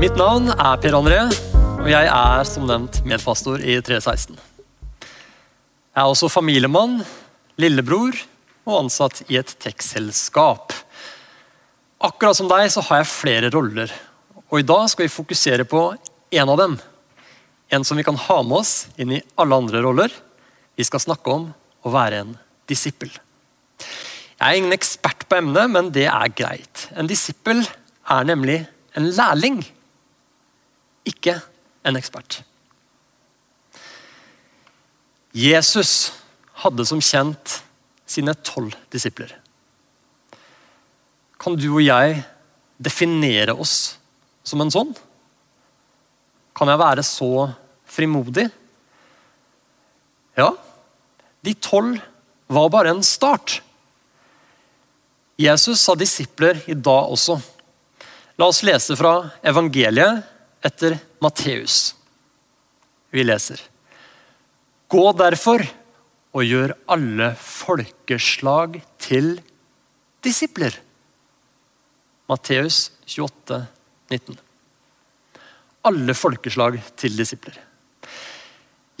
Mitt navn er Per André, og jeg er som nevnt medpastor i 316. Jeg er også familiemann, lillebror og ansatt i et tech-selskap. Akkurat som deg så har jeg flere roller, og i dag skal vi fokusere på en av dem. En som vi kan ha med oss inn i alle andre roller. Vi skal snakke om å være en disippel. Jeg er ingen ekspert på emnet, men det er greit. En disippel er nemlig en lærling ikke en ekspert. Jesus hadde som kjent sine tolv disipler. Kan du og jeg definere oss som en sånn? Kan jeg være så frimodig? Ja, de tolv var bare en start. Jesus sa disipler i dag også. La oss lese fra evangeliet etter Matteus. Vi leser. Gå derfor og gjør alle folkeslag til disipler. Matteus 28, 19. Alle folkeslag til disipler.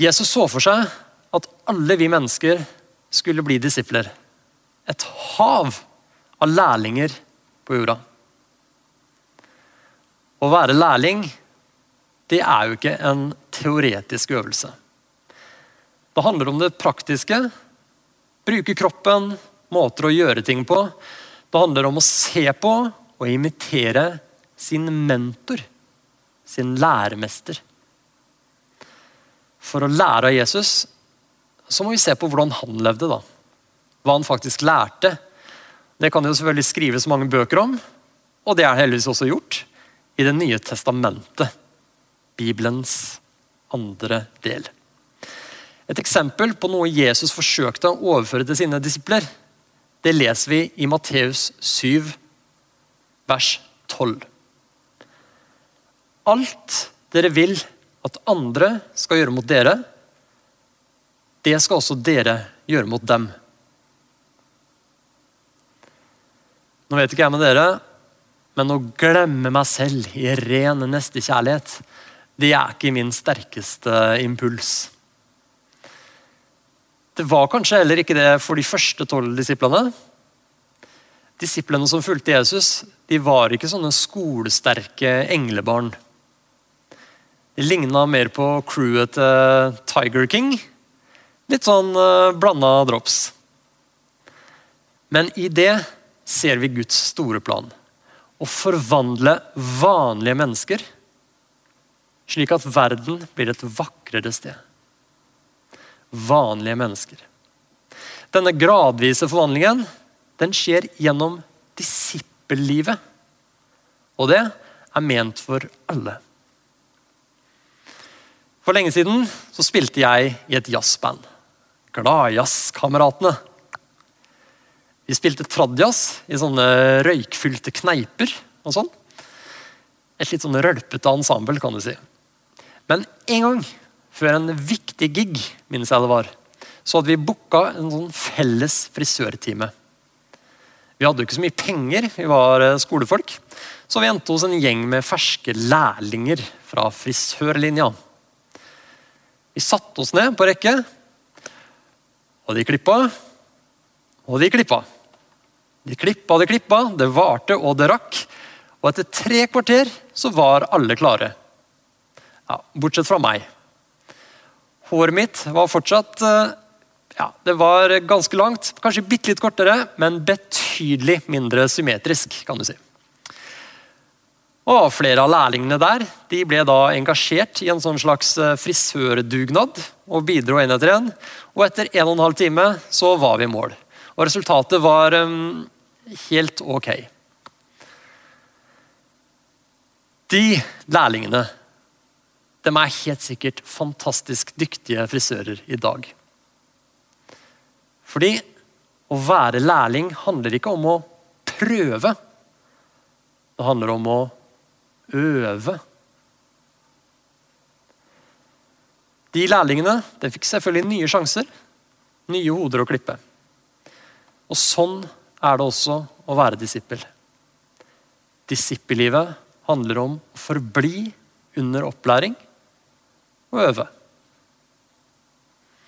Jesus så for seg at alle vi mennesker skulle bli disipler. Et hav av lærlinger på jorda. Å være lærling det er jo ikke en teoretisk øvelse. Det handler om det praktiske. Bruke kroppen, måter å gjøre ting på. Det handler om å se på og imitere sin mentor, sin læremester. For å lære av Jesus så må vi se på hvordan han levde. da. Hva han faktisk lærte. Det kan jo selvfølgelig skrives mange bøker om, og det er heldigvis også gjort i Det nye testamentet. Bibelens andre del. Et eksempel på noe Jesus forsøkte å overføre til sine disipler, det leser vi i Matteus 7, vers 12. Alt dere vil at andre skal gjøre mot dere, det skal også dere gjøre mot dem. Nå vet ikke jeg med dere, men å glemme meg selv i ren nestekjærlighet, det er ikke min sterkeste impuls. Det var kanskje heller ikke det for de første tolv disiplene. Disiplene som fulgte Jesus, de var ikke sånne skolesterke englebarn. De ligna mer på crewet til Tiger King. Litt sånn uh, blanda drops. Men i det ser vi Guds store plan. Å forvandle vanlige mennesker slik at verden blir et vakrere sted. Vanlige mennesker. Denne gradvise forvandlingen den skjer gjennom disippellivet. Og det er ment for alle. For lenge siden så spilte jeg i et jazzband. Gladjazzkameratene. Vi spilte tradjazz i sånne røykfylte kneiper og sånn. Et litt sånn rølpete ensemble, kan du si. Men en gang før en viktig gig, minnes jeg det var, så hadde vi booka en sånn felles frisørtime. Vi hadde jo ikke så mye penger, vi var eh, skolefolk, så vi endte hos en gjeng med ferske lærlinger fra frisørlinja. Vi satte oss ned på rekke, og de klippa, og de klippa. De klippa og de klippa, det varte og det rakk. Og etter tre kvarter så var alle klare. Ja, bortsett fra meg. Håret mitt var fortsatt eh, ja, det var ganske langt, kanskje bitte litt kortere, men betydelig mindre symmetrisk. kan du si. Og Flere av lærlingene der de ble da engasjert i en sånn slags eh, frisørdugnad og bidro en etter en. Og etter en og en halv time så var vi i mål. Og resultatet var um, helt ok. De lærlingene de er helt sikkert fantastisk dyktige frisører i dag. Fordi å være lærling handler ikke om å prøve. Det handler om å øve. De lærlingene de fikk selvfølgelig nye sjanser, nye hoder å klippe. Og Sånn er det også å være disippel. Disippellivet handler om å forbli under opplæring og øve.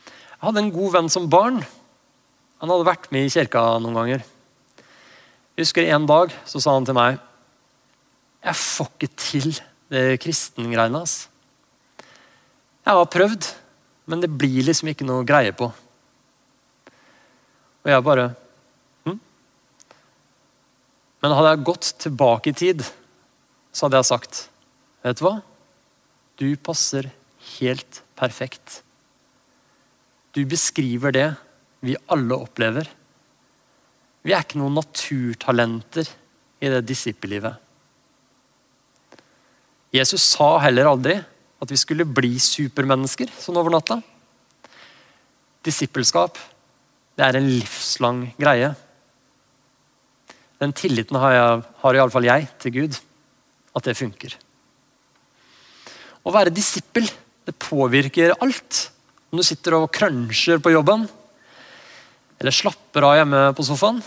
Jeg hadde en god venn som barn. Han hadde vært med i kirka noen ganger. Jeg husker En dag så sa han til meg Jeg får ikke til det kristengreiene. hans. Jeg har prøvd, men det blir liksom ikke noe greie på. Og jeg bare hm? Men hadde jeg gått tilbake i tid, så hadde jeg sagt Vet du hva? Du passer helt perfekt. Du beskriver det vi alle opplever. Vi er ikke noen naturtalenter i det disippellivet. Jesus sa heller aldri at vi skulle bli supermennesker sånn over natta. Disippelskap det er en livslang greie. Den tilliten har, jeg, har iallfall jeg til Gud, at det funker. Å være disippel det påvirker alt. Om du sitter og cruncher på jobben, eller slapper av hjemme på sofaen.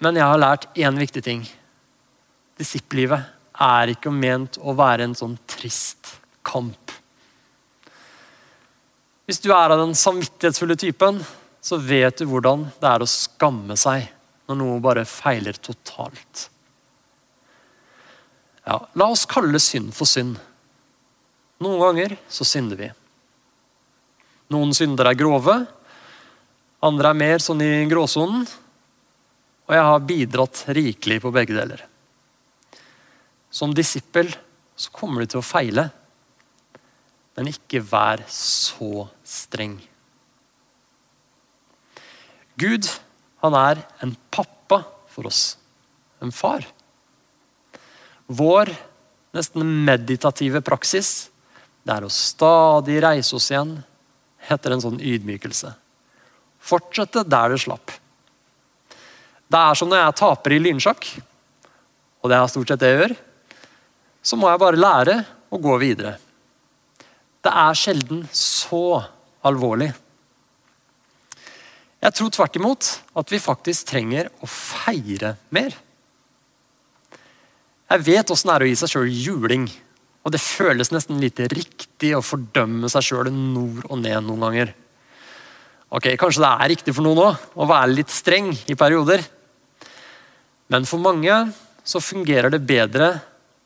Men jeg har lært én viktig ting. Disippellivet er ikke ment å være en sånn trist kamp. Hvis du er av den samvittighetsfulle typen, så vet du hvordan det er å skamme seg når noe bare feiler totalt. Ja, la oss kalle synd for synd. Noen ganger så synder vi. Noen synder er grove, andre er mer sånn i gråsonen. Og jeg har bidratt rikelig på begge deler. Som disippel så kommer du til å feile, men ikke vær så streng. Gud, han er en pappa for oss. En far. Vår nesten meditative praksis det er å stadig reise oss igjen etter en sånn ydmykelse. Fortsette der det slapp. Det er som når jeg taper i lynsjakk, og det er stort sett det jeg gjør. Så må jeg bare lære å gå videre. Det er sjelden så alvorlig. Jeg tror tvert imot at vi faktisk trenger å feire mer. Jeg vet åssen det er å gi seg sjøl juling. Og det føles nesten litt riktig å fordømme seg sjøl nord og ned noen ganger. Ok, Kanskje det er riktig for noen òg å være litt streng i perioder. Men for mange så fungerer det bedre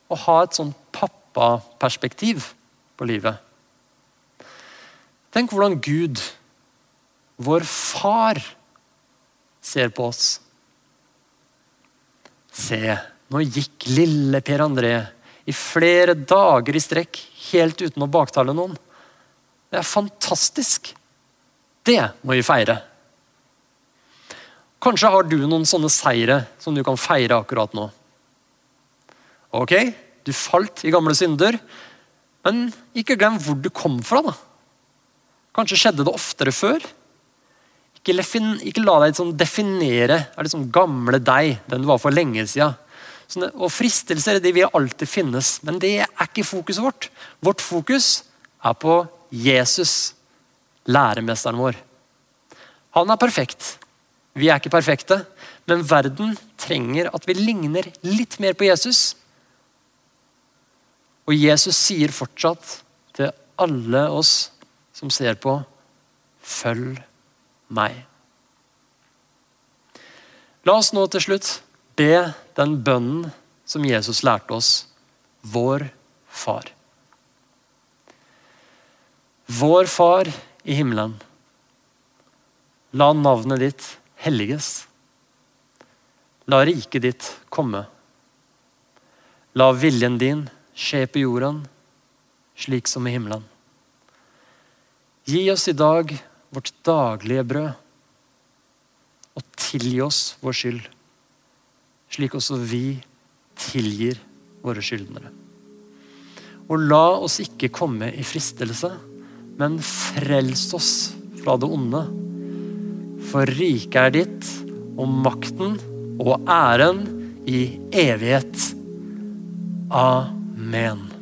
å ha et sånn pappaperspektiv på livet. Tenk hvordan Gud, vår far, ser på oss. Se, nå gikk lille Per André i flere dager i strekk helt uten å baktale noen. Det er fantastisk. Det må vi feire. Kanskje har du noen sånne seire som du kan feire akkurat nå. Ok, du falt i gamle synder, men ikke glem hvor du kom fra. da. Kanskje skjedde det oftere før. Ikke, la deg liksom definere av liksom gamle deg, den du var for lenge siden. Og Fristelser de vil alltid finnes, men det er ikke fokuset vårt. Vårt fokus er på Jesus, læremesteren vår. Han er perfekt. Vi er ikke perfekte, men verden trenger at vi ligner litt mer på Jesus. Og Jesus sier fortsatt til alle oss som ser på, følg meg. La oss nå til slutt be den bønnen som Jesus lærte oss, vår far. Vår far i himmelen. La navnet ditt helliges. La riket ditt komme. La viljen din skje på jorden, slik som i himmelen. Gi oss i dag vårt daglige brød, og tilgi oss vår skyld slik også vi tilgir våre skyldnere. Og la oss ikke komme i fristelse, men frels oss fra det onde. For riket er ditt, og makten og æren i evighet. Amen.